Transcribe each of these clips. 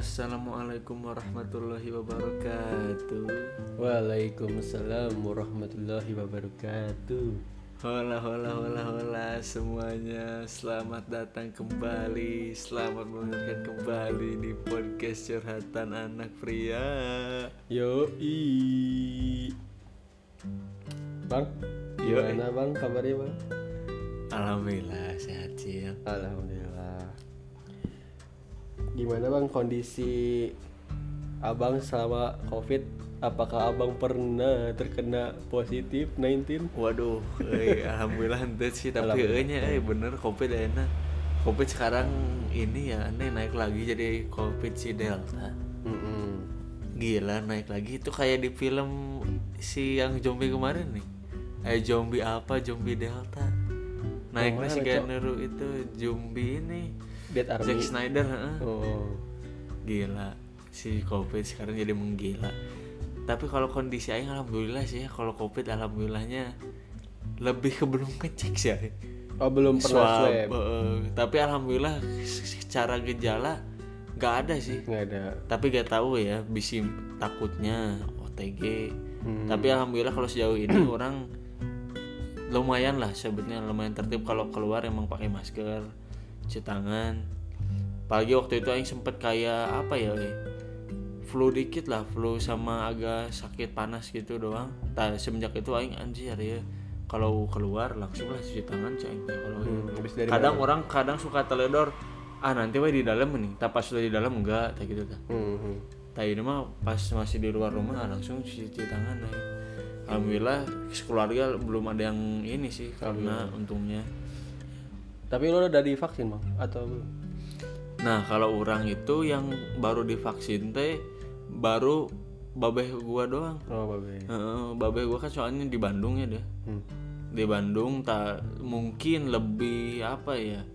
Assalamualaikum warahmatullahi wabarakatuh. Waalaikumsalam warahmatullahi wabarakatuh. Hola hola hola hola semuanya Selamat datang kembali Selamat mendengarkan kembali di podcast curhatan anak pria Yo i. Bang, Yo, gimana bang kabarnya bang? Alhamdulillah sehat Cil Alhamdulillah. Gimana bang kondisi abang selama covid? Apakah abang pernah terkena positif 19? Waduh, eh, Alhamdulillah ente sih Tapi enya eh bener Covid enak Covid sekarang ini ya aneh naik lagi jadi Covid si Delta. Mm-mm. Gila naik lagi. Itu kayak di film si yang zombie kemarin nih. Eh zombie apa? Zombie delta. Naiknya si? Keanu itu zombie ini Dead Army. Zack Snyder heeh. Oh. Gila si covid sekarang jadi menggila Tapi kalau kondisi Aing alhamdulillah sih ya Kalau covid alhamdulillahnya Lebih ke belum ngecek sih Aing. Oh belum pernah swab. heeh. Tapi alhamdulillah secara gejala nggak ada sih Nggak ada. tapi gak tahu ya bisi takutnya OTG Hmm. tapi alhamdulillah kalau sejauh ini orang lumayan lah sebetulnya lumayan tertib kalau keluar emang pakai masker cuci tangan. Pagi waktu itu aing sempet kayak apa ya we, flu dikit lah flu sama agak sakit panas gitu doang. Nah, semenjak itu aing anjir ya. Kalau keluar langsung lah cuci tangan aing. Teh kalau Hmm, kadang orang kadang suka teledor ah nanti we di dalam nih tapi pas sudah di dalam enggak kayak gitu tah Hmm, hmm. Tah ini mah pas masih di luar rumah langsung cuci, cuci tangan nih. Alhamdulillah keluarga belum ada yang ini sih karena untungnya. Tapi lo udah divaksin bang atau belum? Nah kalau orang itu yang baru divaksin teh baru babeh gua doang. Oh babe. Heeh, babeh gua kan soalnya di Bandung ya deh. Hmm. Di Bandung tak mungkin lebih apa ya?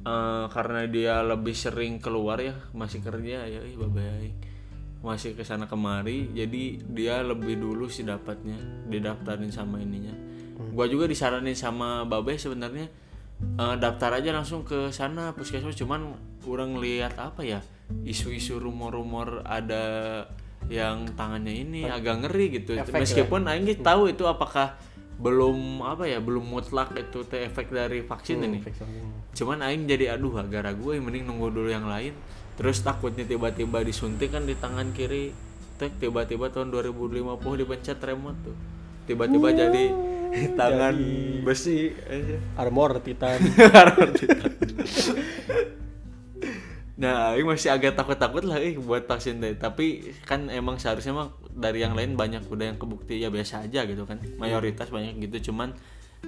Eh, karena dia lebih sering keluar ya masih kerja ya ih babeh masih ke sana kemari jadi dia lebih dulu sih dapatnya didaftarin sama ininya gua juga disaranin sama babe sebenarnya eh, daftar aja langsung ke sana puskesmas. Cuman orang lihat apa ya isu-isu rumor-rumor ada yang tangannya ini agak ngeri gitu. Efek meskipun aing nggak tahu itu apakah belum apa ya belum mutlak itu teh efek dari vaksin ini. cuman aing jadi aduh agak ragu eh, mending nunggu dulu yang lain. Terus takutnya tiba-tiba disuntik kan di tangan kiri tek tiba-tiba tahun 2050 dipencet remote tuh. Tiba-tiba jadi tangan besi. Aja. Armor Titan. nah aing masih agak takut-takut lah eh buat vaksin deh tapi kan emang seharusnya mah dari yang lain banyak udah yang kebukti ya biasa aja gitu kan. Mayoritas banyak gitu cuman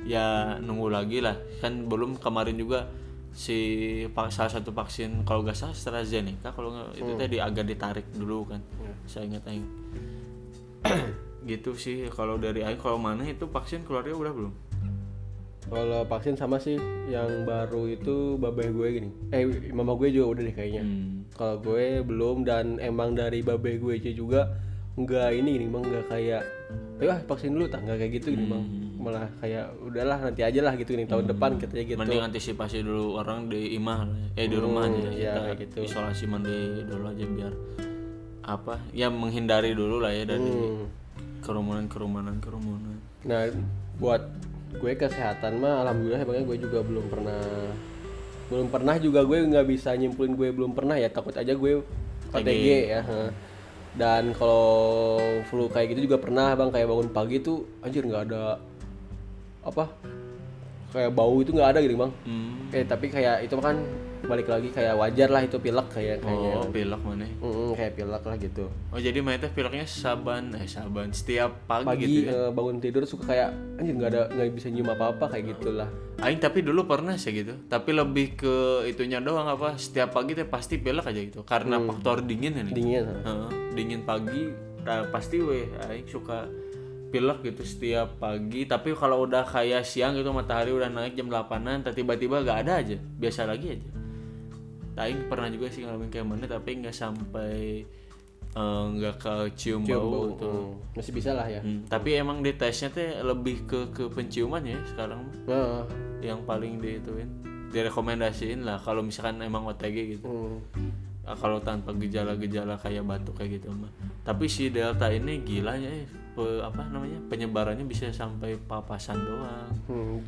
ya nunggu lagi lah. Kan belum kemarin juga si salah satu vaksin kalau nggak salah AstraZeneca kalau nggak itu tadi agak ditarik dulu kan saya ingat aing gitu sih kalau dari aing kalau mana itu vaksin keluarnya udah belum Kalau vaksin sama sih yang baru itu babeh gue gini. Eh mama gue juga udah deh kayaknya. Hmm. Kalau gue belum dan emang dari babeh gue aja juga nggak ini gini bang nggak kayak ayo ah, vaksin dulu tak nggak kayak gitu gini bang malah kayak udahlah nanti aja lah gitu nih tahun depan katanya gitu mending antisipasi dulu orang di imah eh di rumah aja iya, kita kayak gitu. isolasi mandi dulu aja biar apa ya menghindari dulu lah ya dari Hmm. Kerumunan kerumunan kerumunan Nah, buat gue kesehatan mah alhamdulillah emangnya gue juga belum pernah belum pernah juga gue nggak bisa nyimpulin gue belum pernah ya takut aja gue OTG ya. Dan kalau flu kayak gitu juga pernah bang kayak bangun pagi tuh anjir nggak ada apa kayak bau itu nggak ada gitu bang. hmm. Eh tapi kayak itu kan balik lagi kayak wajar lah itu pilek kayak kayaknya. oh pilek mana? Mm-mm, kayak pilek lah gitu. oh jadi main teh pileknya saban eh saban. Setiap pagi, Pagi gitu ya bangun tidur suka kayak anjir nggak ada nggak bisa nyium apa apa kayak gitulah. Aing tapi dulu pernah sih gitu. Tapi lebih ke itunya doang apa setiap pagi teh pasti pilek aja gitu. Karena faktor dingin nih Dingin. Heeh, dingin pagi nah, pasti weh aing suka pilek gitu setiap pagi. Tapi kalau udah kayak siang gitu matahari udah naik jam 8an tiba-tiba gak ada aja. Biasa lagi aja aing pernah juga sih ngalamin kayak mana tapi nggak sampai eh, nggak kecium Cium bau, bau, gitu. hmm. masih bisa lah ya Hmm, tapi emang di tesnya teh lebih ke ke penciuman ya sekarang. Nah, yang paling diituin direkomendasiin lah kalau misalkan emang OTG gitu hmm. Ah, kalau tanpa gejala-gejala kayak batuk kayak gitu mah tapi si delta ini gilanya pe- apa namanya penyebarannya bisa sampai papasan doang Hmm.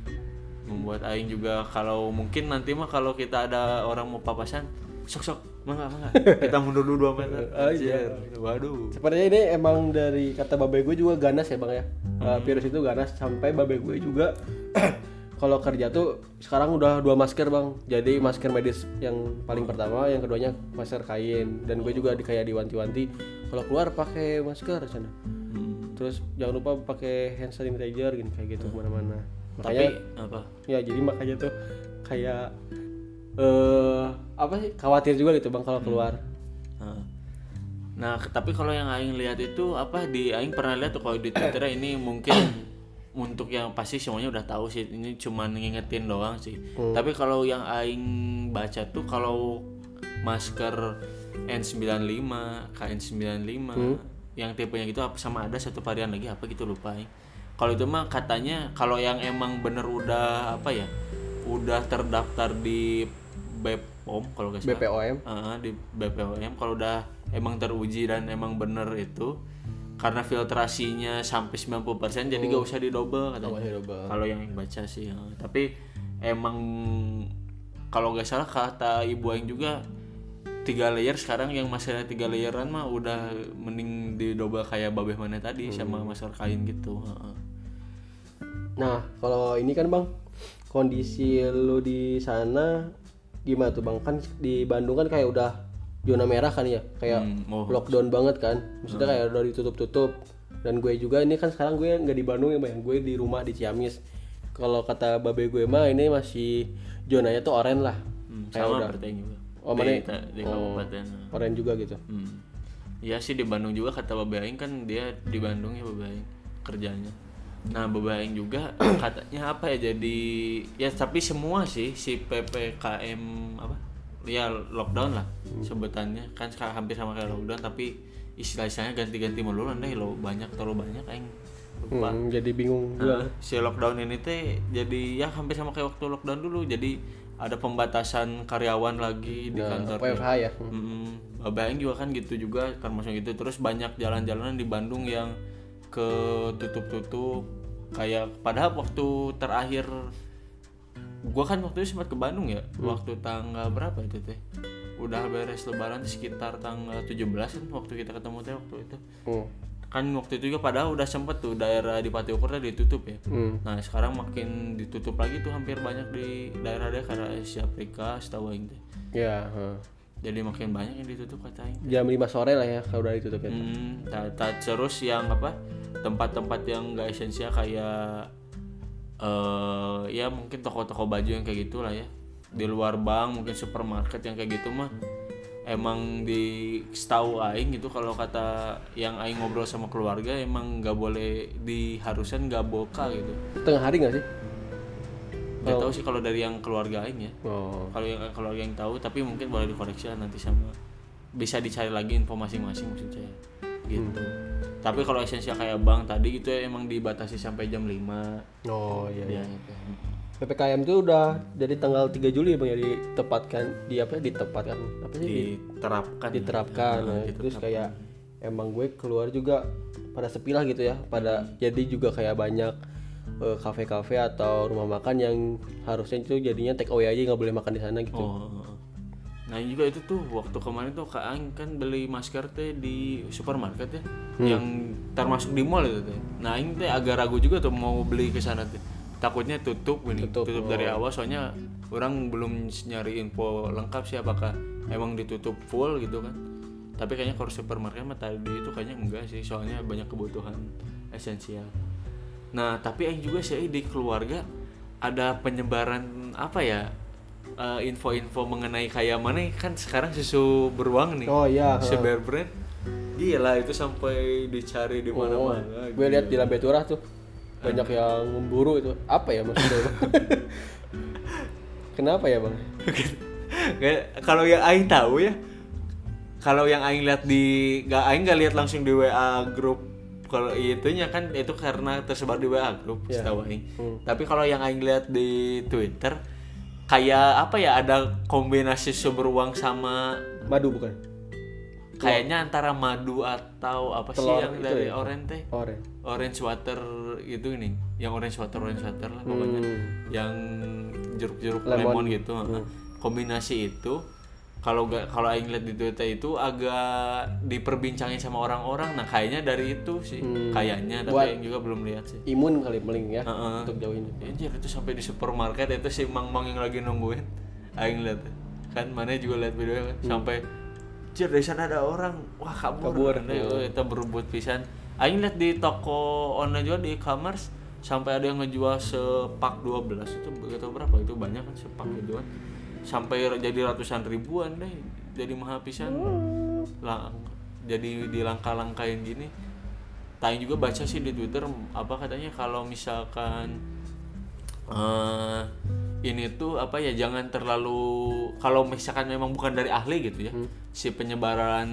Membuat aing juga kalau mungkin nanti mah kalau kita ada orang mau papasan sok sok mangga mangga kita mundur dulu 2 meter Oh, iya. Waduh Sepertinya ini emang dari kata babe gue juga ganas ya bang ya. Uh, virus itu ganas sampai babe gue juga kalau kerja tuh sekarang udah dua masker bang. Jadi masker medis yang paling pertama, yang keduanya masker kain. Dan gue juga di, kayak diwanti-wanti kalau keluar pakai masker sana. Hmm. Terus jangan lupa pakai hand sanitizer gini kayak gitu ke mana-mana. Tapi Makanya apa ya jadi makanya tuh kayak eh apa sih khawatir juga gitu bang kalau keluar. Nah, Nah, tapi kalau yang aing lihat itu apa di aing pernah lihat tuh kalau di Twitter ini mungkin untuk yang pasti semuanya udah tahu sih ini cuman ngingetin doang sih. Tapi kalau yang aing baca tuh kalau masker N95, KN95 yang tipenya gitu apa sama ada satu varian lagi apa gitu lupa aing. Kalau itu mah katanya kalau yang emang bener udah apa ya? Udah terdaftar di BPOM kalau nggak salah. BPOM. Ah, di BPOM kalau udah emang teruji dan emang bener itu karena filtrasinya sampai 90% jadi gak usah didobel katanya. Oh. Kalau yang baca sih. ya. Tapi emang kalau gak salah kata ibu aing juga tiga layer sekarang yang masih ada tiga layeran mah udah mending didobel kayak babeh mana tadi sama masker kain gitu. Nah, kalau ini kan Bang, kondisi lu di sana gimana tuh Bang? Kan di Bandung kan kayak udah zona merah kan ya, kayak Hmm, oh. lockdown banget kan. Maksudnya kayak udah ditutup-tutup. Dan gue juga ini kan sekarang gue nggak di Bandung ya Bang, gue di rumah di Ciamis. Kalau kata babe gue mah ini masih zonanya tuh oranye lah. Hmm, Kayak sama udah. Oh, di, mana? ta- di Oh. kabupaten. oranye juga gitu. Hmm. Iya sih di Bandung juga kata Babe Aing kan dia di Bandung ya Babe Aing kerjanya. Nah Babe Aing juga katanya apa ya jadi ya tapi semua sih si PPKM apa ya lockdown lah sebutannya kan sekarang hampir sama kayak lockdown tapi istilah-istilahnya ganti-ganti mulu deh lo banyak terlalu banyak Aing lupa. Hmm, jadi bingung juga. Nah, si lockdown ini teh jadi ya hampir sama kayak waktu lockdown dulu jadi ada pembatasan karyawan lagi di Nah, kantor WFH ya. Mm, Babe Aing juga kan gitu juga kan masuk gitu. Terus banyak jalan-jalanan di Bandung yang ketutup-tutup. Kayak padahal waktu terakhir gua kan waktu itu sempat ke Bandung ya waktu tanggal berapa itu teh? Udah beres lebaran sekitar tanggal 17 kan waktu kita ketemu teh waktu itu. Hmm. Kan waktu itu juga padahal udah sempet tuh daerah di Pati Ukur ditutup ya Hmm. nah sekarang makin ditutup lagi tuh hampir banyak di daerah-daerah karena Asia Afrika setahu aing teh Ya, heeh. jadi makin banyak yang ditutup kata aing jam 5 sore lah ya kalau udah ditutup ya. Hmm, ta- ta- terus yang apa tempat-tempat yang gak esensial kayak eh ya mungkin toko-toko baju yang kayak gitulah ya di luar bank mungkin supermarket yang kayak gitu mah emang di setahu aing gitu kalau kata yang aing ngobrol sama keluarga emang nggak boleh diharuskan nggak boka gitu Tengah hari nggak sih? nggak tahu sih kalau dari yang keluarga aing ya Oh. kalau yang keluarga yang tahu tapi mungkin boleh dikoreksi lah nanti sama bisa dicari lagi info masing-masing maksud saya gitu tapi kalau esensial kayak bank tadi gitu ya emang dibatasi sampai jam 5 Oh iya. ya gitu. PPKM itu udah jadi tanggal 3 Juli Bang ya ditepatkan di apa ditepatkan apa sih? Di- diterapkan. Diterapkan Ya, nah, gitu. terus kayak emang gue keluar juga pada sepi lah gitu ya pada jadi juga kayak banyak eh, kafe-kafe atau rumah makan yang harusnya itu jadinya take away aja nggak boleh makan di sana gitu. Oh nah ini juga itu tuh waktu kemarin tuh kak Aing kan beli masker teh di supermarket ya yang termasuk di mall itu teh. Nah Aing teh agak ragu juga tuh mau beli ke sana teh takutnya tutup gini tutup, dari awal soalnya orang belum nyari info lengkap sih apakah emang ditutup full gitu kan. Tapi kayaknya kalau supermarket mah tadi itu kayaknya enggak sih soalnya banyak kebutuhan esensial. Nah tapi Aing juga sih di keluarga ada penyebaran apa ya eh, info-info mengenai kayak mana kan sekarang susu beruang nih oh iya susu bear brand. Gila itu sampai dicari di Oh, mana-mana gue lihat di Lambe Turah tuh banyak yang memburu itu apa ya maksudnya Bang? kenapa ya bang kalau yang aing tahu ya kalau yang aing lihat di nggak aing nggak lihat langsung di WA grup kalau itunya kan itu karena tersebar di WA grup Ya. setahu aing Hmm. tapi kalau yang aing lihat di Twitter kayak apa ya ada kombinasi sumber uang sama Madu bukan? kayaknya antara madu atau apa sih Telur yang itu dari ya? orange teh Oren. Orange water gitu ini yang orange water orange water lah pokoknya Hmm. yang jeruk-jeruk Lemon. lemon, gitu heeh. kombinasi itu kalau gak kalau aing lihat di Twitter itu agak diperbincangin sama orang-orang nah kayaknya dari itu sih kayaknya tapi Hmm. Buat- aing juga belum lihat sih Imun kali paling ya Heeh. untuk jauh ini. Anjir itu sampai di supermarket itu si Mang Mang yang lagi nungguin Aing lihat kan mana juga lihat video kan sampai Anjir dari sana ada orang wah kabur, Kabur. Nah, itu berebut pisan Aing lihat di toko online juga di e-commerce sampai ada yang ngejual sepak 12 itu begitu berapa itu banyak kan sepak gitu kan. Sampai jadi ratusan ribuan deh jadi mahal pisan. Lah jadi dilangkah-langkahin gini. Taing juga baca sih di Twitter apa katanya kalau misalkan eh ini tuh apa ya jangan terlalu kalau misalkan memang bukan dari ahli gitu ya si penyebaran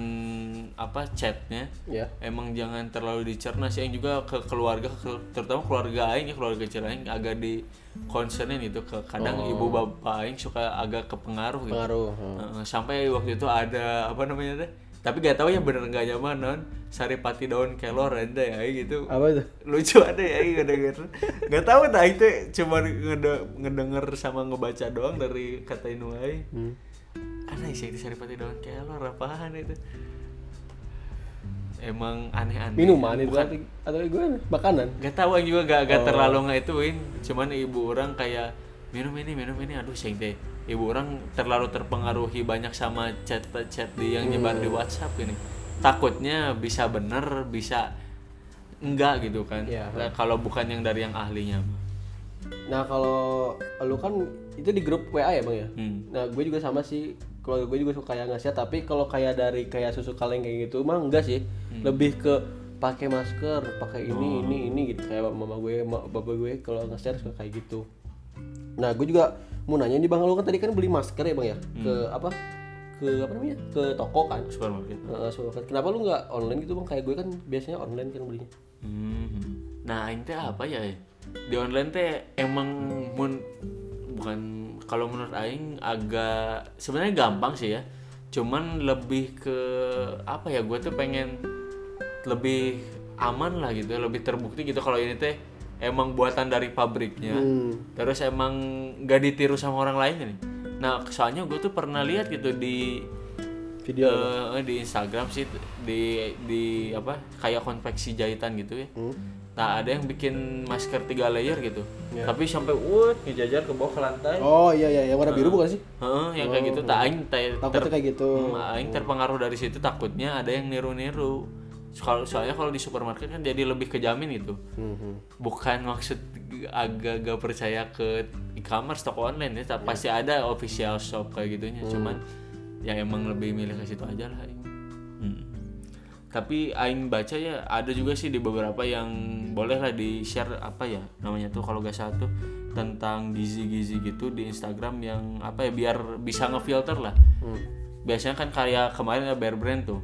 apa chatnya Ya. emang jangan terlalu dicerna sih. Yang juga ke keluarga ke- terutama keluarga aing ya keluarga kecil aing agak di concernin itu ke kadang ibu bapak aing suka agak kepengaruh gitu. Pengaruh. Heeh, sampai waktu itu ada apa namanya teh tapi gak tahu ya bener nggak nyaman non. Saripati daun kelor ada ya gitu. Apa itu? lucu ada ya nggak denger nggak tahu nah itu cuma ngede- ngedenger sama ngebaca doang dari kata Inuai Hmm. aneh sih itu saripati daun kelor apaan itu? Emang aneh-aneh. Minuman itu Bukan- atau, gue makanan? Gak tahu yang juga gak, gak Oh. terlalu nggak ituin cuman ibu orang kayak minum ini minum ini. Aduh sing teh. Ibu orang terlalu terpengaruhi banyak sama chat chat di yang nyebar Hmm. di WhatsApp ini. Takutnya bisa bener bisa enggak gitu kan. Iya. Nah, kalau bukan yang dari yang ahlinya. Nah kalau lu kan itu di grup WA ya bang ya? hmm. Nah gue juga sama sih. Keluarga gue juga suka yang ngasih. Tapi kalau kayak dari kayak susu kaleng kayak gitu mah enggak sih. Lebih ke pakai masker pakai ini ini ini gitu. Kayak mama gue bapak gue kalau nge-share suka kayak gitu nah gue juga mau nanya nih bang lu kan tadi kan beli masker ya bang ya ke apa ke apa namanya ke toko kan supermarket Heeh, supermarket. kenapa lu nggak online gitu bang kayak gue kan biasanya online kan belinya Hmm. Nah, ini teh apa ya? Di online teh emang mun bukan kalau menurut aing agak sebenarnya gampang sih ya. Cuman lebih ke apa ya? Gue tuh pengen lebih aman lah gitu, lebih terbukti gitu kalau ini teh emang buatan dari pabriknya. Hmm. Terus emang gak ditiru sama orang lain nih. Nah, soalnya gue tuh pernah lihat gitu di video Eh, di Instagram sih di di apa kayak konveksi jahitan gitu ya. Hmm. Nah ada yang bikin masker tiga layer gitu. Tapi sampai wut ngejajar ke bawah ke lantai. oh iya iya yang warna biru bukan sih Heeh, yang kayak gitu. Tak aing te- takutnya kayak gitu Hmm, aing terpengaruh dari situ takutnya ada yang niru-niru. Kalau soalnya kalau di supermarket kan jadi lebih kejamin gitu. Hmm, hmm. Bukan maksud agak gak percaya ke e-commerce toko online ya, tapi pasti ada official shop kayak gitunya. Cuman ya emang lebih milih ke situ aja lah. Hmm. Tapi aing baca ya ada juga sih di beberapa yang boleh lah di share apa ya namanya tuh kalau gak salah tuh tentang gizi-gizi gitu di Instagram yang apa ya biar bisa ngefilter lah. Hmm. Biasanya kan kayak kemarin ya Bear Brand tuh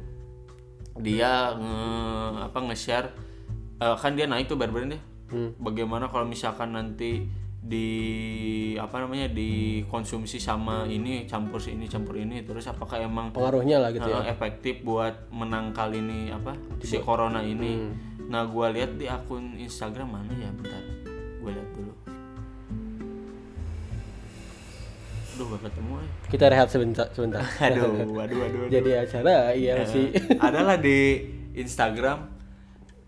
dia nge apa nge-share eh, kan dia naik tuh Bear Brand ya. Hmm. Bagaimana kalau misalkan nanti di apa namanya dikonsumsi sama ini campur ini campur ini terus apakah emang pengaruhnya lah gitu ya eh, efektif buat menangkal ini apa si corona ini. Hmm. Nah, gua lihat di akun Instagram mana ya bentar. Gua lihat dulu. Duh, gak ketemu eh. kita rehat sebentar sebentar Aduh, waduh, waduh. waduh. jadi acara iya sih adalah di Instagram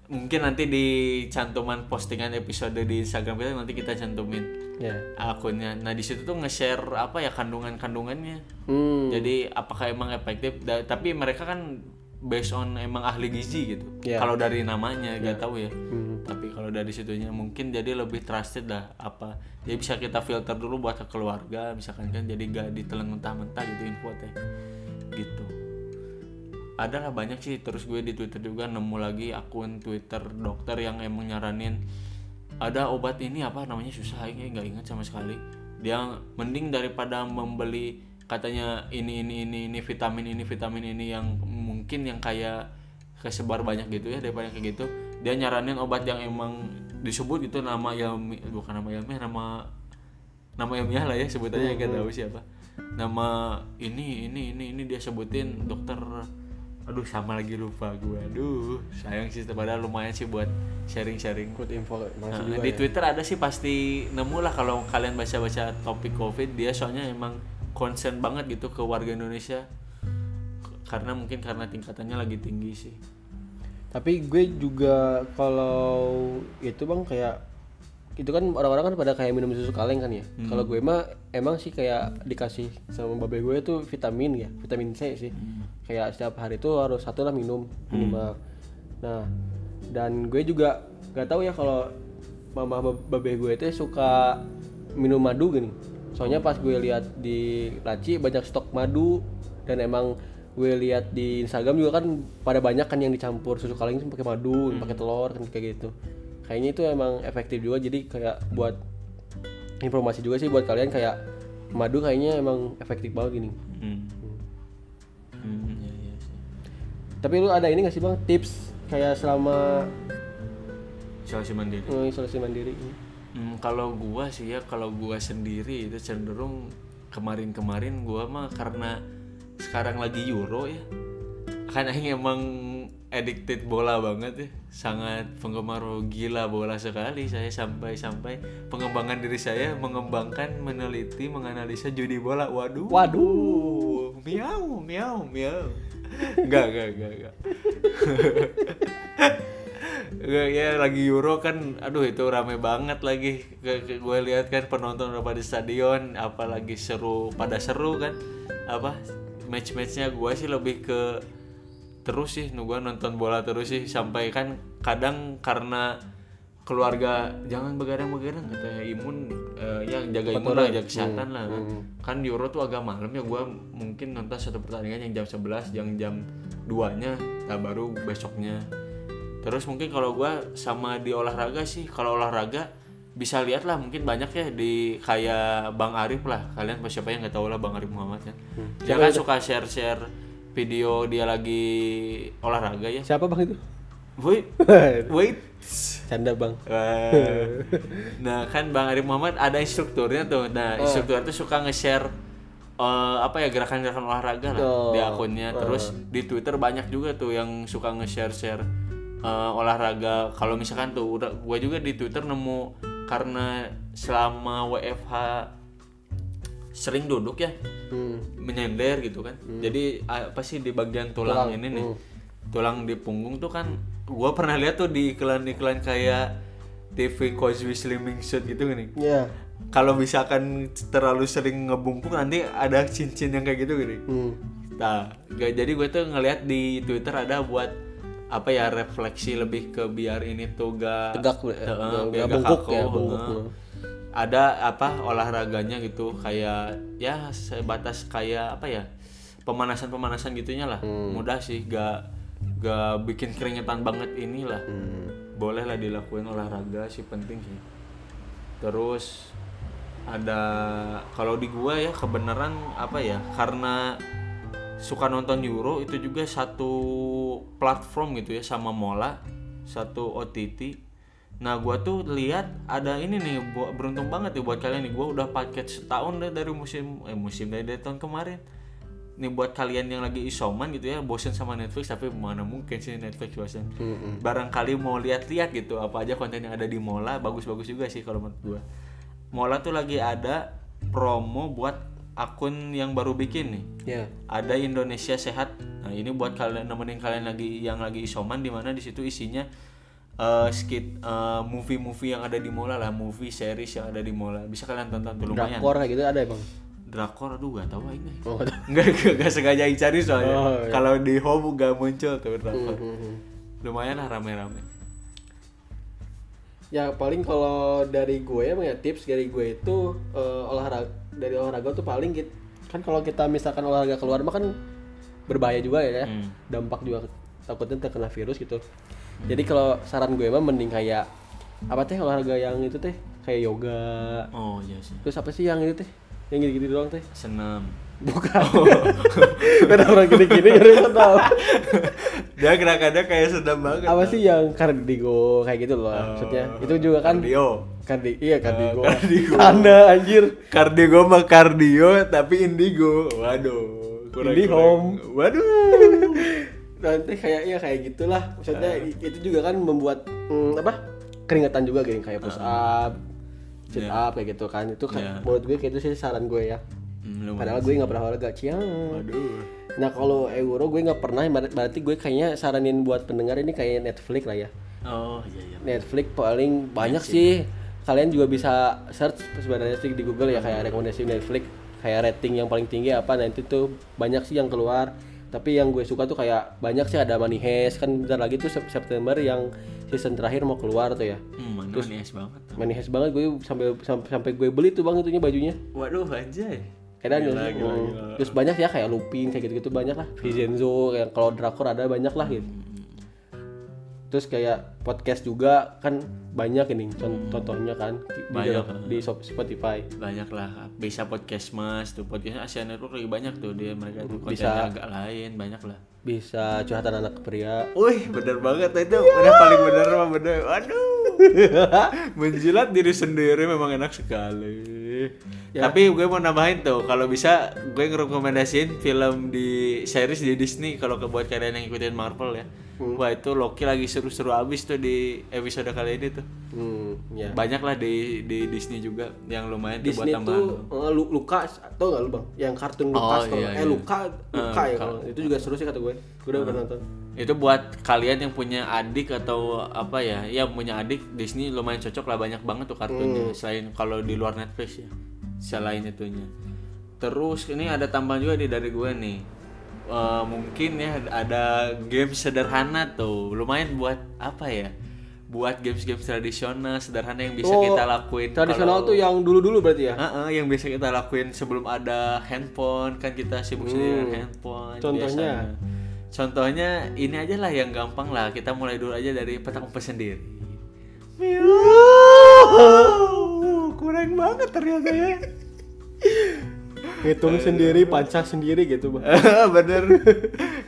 mungkin nanti di cantuman postingan episode di Instagram kita nanti kita cantumin ya akunnya nah di situ tuh nge-share apa ya kandungan kandungannya hmm. jadi apakah emang efektif Da- tapi mereka kan based on emang ahli gizi gitu Ya. kalau dari namanya gak tahu ya Hmm. Dari situnya. Mungkin jadi lebih trusted lah apa. Jadi bisa kita filter dulu buat ke keluarga misalkan kan jadi gak ditelan mentah-mentah gitu info teh. Gitu. Ada lah banyak sih. Terus gue di Twitter juga nemu lagi akun Twitter dokter yang emang nyaranin ada obat ini apa? Namanya susah ini nggak ingat sama sekali. Dia mending daripada membeli katanya ini ini ini ini vitamin ini vitamin ini yang mungkin yang kayak kesebar banyak gitu ya daripada kayak gitu dia nyaranin obat yang emang disebut itu nama ilmi bukan nama ilmiah nama nama ilmiah lah ya sebutannya nggak tahu siapa. Nama ini ini ini ini dia sebutin dokter aduh sama lagi lupa gue aduh sayang sih padahal lumayan sih buat sharing-sharing. Ikut info Nah, juga di ya. Twitter ada sih pasti nemu lah kalau kalian baca-baca topik COVID. Dia soalnya emang concern banget gitu ke warga Indonesia. Karena mungkin karena tingkatannya lagi tinggi sih. Tapi gue juga kalau itu bang kayak itu kan orang-orang kan pada kayak minum susu kaleng kan ya. Hmm. Kalau gue mah emang sih kayak dikasih sama babe gue tuh vitamin ya, vitamin C sih. Hmm. Kayak setiap hari tuh harus satu lah minum minimal. Nah dan gue juga nggak tahu ya kalau mama bab- babe gue itu suka minum madu gini. Soalnya pas gue lihat di laci banyak stok madu dan emang gue lihat di Instagram juga kan pada banyak kan yang dicampur susu kaleng itu pakai madu, pakai telur kan kayak gitu. Kayaknya itu emang efektif juga jadi kayak buat informasi juga sih buat kalian kayak madu kayaknya emang efektif banget gini. Hmm. Hmm, iya, iya sih. Tapi lu ada ini gak sih bang tips kayak selama Isolasi mandiri. eh, isolasi mandiri? Hmm, kalau gua sih ya kalau gua sendiri itu cenderung kemarin-kemarin gua mah karena sekarang lagi Euro ya. Kan aing emang addicted bola banget ya. Sangat penggemar gila bola sekali saya sampai-sampai. Pengembangan diri saya mengembangkan meneliti menganalisa judi bola. Waduh. Waduh. miau miau miau. Enggak enggak enggak enggak. Nggak, ya lagi Euro kan aduh itu rame banget lagi. Gue lihat kan penonton udah pada stadion apalagi seru pada seru kan. Apa match-matchnya gue sih lebih ke terus sih nu gua nonton bola terus sih. Sampai kan kadang karena keluarga jangan begadang-begadang katanya imun eh, yang jaga imun lah jaga kesehatan lah. Kan. kan Euro tuh agak malam ya gua mungkin nonton satu pertandingan yang jam 11 yang jam 2 nya nah baru besoknya. Terus mungkin kalau gua sama di olahraga sih kalau olahraga bisa lihat lah mungkin banyak ya di kayak Bang Arif lah. Kalian siapa yang nggak tahu lah Bang Arif Muhammad kan dia kan suka share share video dia lagi olahraga ya. Siapa bang itu? wait wait. Canda bang. Wah. nah kan Bang Arif Muhammad ada instrukturnya tuh. Nah instruktur tuh suka nge-share eh, apa ya gerakan-gerakan olahraga lah Oh. di akunnya. Terus di Twitter banyak juga tuh yang suka nge-share share eh, olahraga. Kalau misalkan tuh udah gue juga di Twitter nemu karena selama WFH sering duduk ya Hmm. menyender gitu kan jadi apa sih di bagian tulang, ini nih tulang di punggung tuh kan gua pernah lihat tuh di iklan-iklan kayak TV Cosby Slimming Suit gitu kan nih Ya. kalau misalkan terlalu sering ngebungkuk nanti ada cincin yang kayak gitu gini Hmm. nah gak, jadi gue tuh ngeliat di Twitter ada buat apa ya refleksi lebih ke biar ini tuh gak Tegak, eh, Heeh, nggak- biar gak bungkuk kaku, ya, bungkuk. heeh. ada apa olahraganya gitu kayak ya sebatas kayak apa ya pemanasan pemanasan gitunya lah Hmm. mudah sih gak gak bikin keringetan banget inilah Hmm. boleh lah dilakuin olahraga sih penting sih terus ada kalau di gua ya kebenaran apa ya karena suka nonton Euro itu juga satu platform gitu ya sama Mola satu OTT nah gua tuh lihat ada ini nih buat beruntung banget ya buat kalian nih. Gua udah paket setahun deh dari musim eh musim dari, dari tahun kemarin. Nih buat kalian yang lagi isoman gitu ya bosen sama Netflix tapi mana mungkin sih Netflix bosen. Barangkali mau lihat-lihat gitu apa aja konten yang ada di Mola bagus-bagus juga sih kalau menurut gua. Mola tuh lagi ada promo buat akun yang baru bikin nih Ya. ada Indonesia Sehat. Nah, ini buat kalian nemenin kalian lagi yang lagi isoman di mana di situ isinya eh, skit eh, movie-movie yang ada di Mola lah, movie series yang ada di Mola. Bisa kalian tonton tuh lumayan. Drakor kayak gitu ada ya bang? Drakor aduh gak tahu aing. Oh. Enggak enggak sengaja cari soalnya. Oh, iya. Kalau di home gak muncul tuh drakor. Hmm. Lumayan lah rame-rame. Ya paling kalau dari gue ya, tips dari gue itu eh, olahraga dari olahraga tuh paling gitu kan kalau kita misalkan olahraga keluar mah kan berbahaya juga ya, Hmm. dampak juga takutnya terkena virus gitu. Jadi kalau saran gue mah mending kayak apa teh olahraga yang itu teh kayak yoga. Oh iya sih. Terus apa sih yang itu teh? Yang gitu-gitu doang teh? Senam. Bukan. Beda orang gini-gini jadi sedap dia gerakannya kayak sedang banget apa sih yang kardigo kayak gitu loh maksudnya? Itu juga kan kardio kardi iya kardigo kardigo. anda anjir. Kardio mah kardio tapi indigo. Waduh kurang Indihome. waduh. Nanti kayaknya kayak gitulah. Maksudnya i- itu juga kan membuat mm, apa keringetan juga kayak push up sit Iya. up kayak gitu kan. Itu kan Iya. menurut gue kayak itu sih saran gue ya Hmm, padahal gue nggak pernah olahraga ciang waduh. Nah kalau euro gue nggak pernah ber- berarti gue kayaknya saranin buat pendengar ini kayak Netflix lah ya. Oh iya iya Netflix paling banyak sih. kalian juga bisa search sebenarnya sih di Google ya kayak rekomendasi Netflix kayak rating yang paling tinggi apa nah itu tuh banyak sih yang keluar. Tapi yang gue suka tuh kayak banyak sih ada Money Heist kan bentar lagi tuh Sep- September yang season terakhir mau keluar tuh ya. Hmm, mana nice banget tuh. Money Heist banget gue sampai sampai, sampai gue beli tuh bang itunya bajunya. Waduh anjay Kadang Gila, ya, gila, hmm. gila. terus banyak ya kayak Lupin kayak gitu-gitu banyak lah Vincenzo yang kalau drakor ada banyak lah gitu terus kayak podcast juga kan banyak ini con- contohnya kan di, di, Banyak, di Sop- Spotify banyak lah bisa podcast mas tuh podcast Asia Network lagi banyak tuh dia mereka tuh Bisa. agak lain banyak lah bisa curhatan anak pria Wih, bener banget itu udah paling bener mah bener. Waduh. Menjilat diri sendiri memang enak sekali. Tapi gue mau nambahin tuh, kalau bisa gue ngerekomendasiin film di series di Disney kalau buat kalian yang ikutin Marvel ya. Wah itu Loki lagi seru-seru abis tuh di episode kali ini tuh. hmm, ya. Banyak lah di di Disney juga yang lumayan tuh buat Disney tambahan. tuh eh, Lu- Luka atau nggak lu bang? Yang kartun Lukas kalau iya, eh iya. Luka Luka Eh, ya kalau itu juga seru sih kata gue. Gue udah pernah nonton. itu buat kalian yang punya adik atau apa ya ya punya adik Disney lumayan cocok lah banyak banget tuh kartunnya selain kalau di luar Netflix ya selain itunya. Terus ini ada tambahan juga nih dari gue nih Eh, mungkin ya ada game sederhana tuh lumayan buat apa ya buat games-games tradisional sederhana yang bisa Oh, kita lakuin tradisional kalau- tuh yang dulu-dulu berarti ya Heeh, yang biasa kita lakuin sebelum ada handphone kan kita sibuk sendiri dengan handphone Hmm. Contohnya? biasanya. contohnya ini aja lah yang gampang lah kita mulai dulu aja dari petak umpet sendiri kurang banget ternyata ya hitung sendiri pancah sendiri gitu bang bener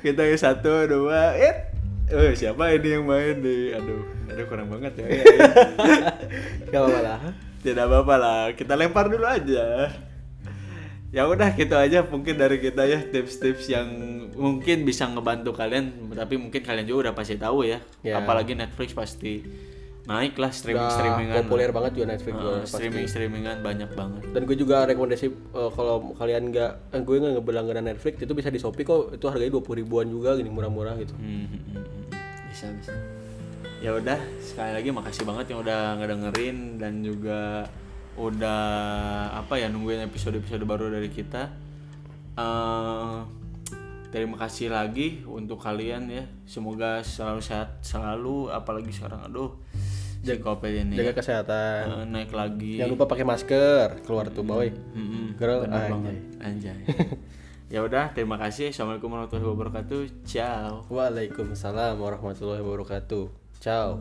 kita yang satu dua Eh, siapa ini yang main nih? Aduh, aduh kurang banget ya. ya, ya. gak apa-apa lah Tidak apa-apa lah, kita lempar dulu aja. Ya udah gitu aja mungkin dari kita ya tips-tips yang mungkin bisa ngebantu kalian, tapi mungkin kalian juga udah pasti tahu ya. Ya. Apalagi Netflix pasti naik lah streaming streamingan. populer banget juga Netflix juga pasti. streaming streamingan banyak banget. dan gue juga rekomendasi eh, kalau kalian nggak eh, gue nggak ngeberlangganan Netflix itu bisa di Shopee kok itu harganya dua ribuan juga gini murah-murah gitu Hmm, hmm, hmm, hmm. bisa bisa. Ya udah sekali lagi makasih banget yang udah ngedengerin dan juga udah apa ya nungguin episode-episode baru dari kita. Eh, terima kasih lagi untuk kalian ya. Semoga selalu sehat selalu apalagi sekarang aduh si covid ini jaga kesehatan Eh, naik lagi. jangan lupa pakai masker keluar tuh boy Mm-mm, Girl, bener anjay. Anjay. ya udah terima kasih. Assalamualaikum warahmatullahi wabarakatuh. Ciao. Waalaikumsalam warahmatullahi wabarakatuh ciao